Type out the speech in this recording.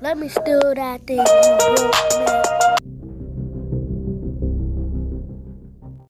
Let me steal that thing, you broke me.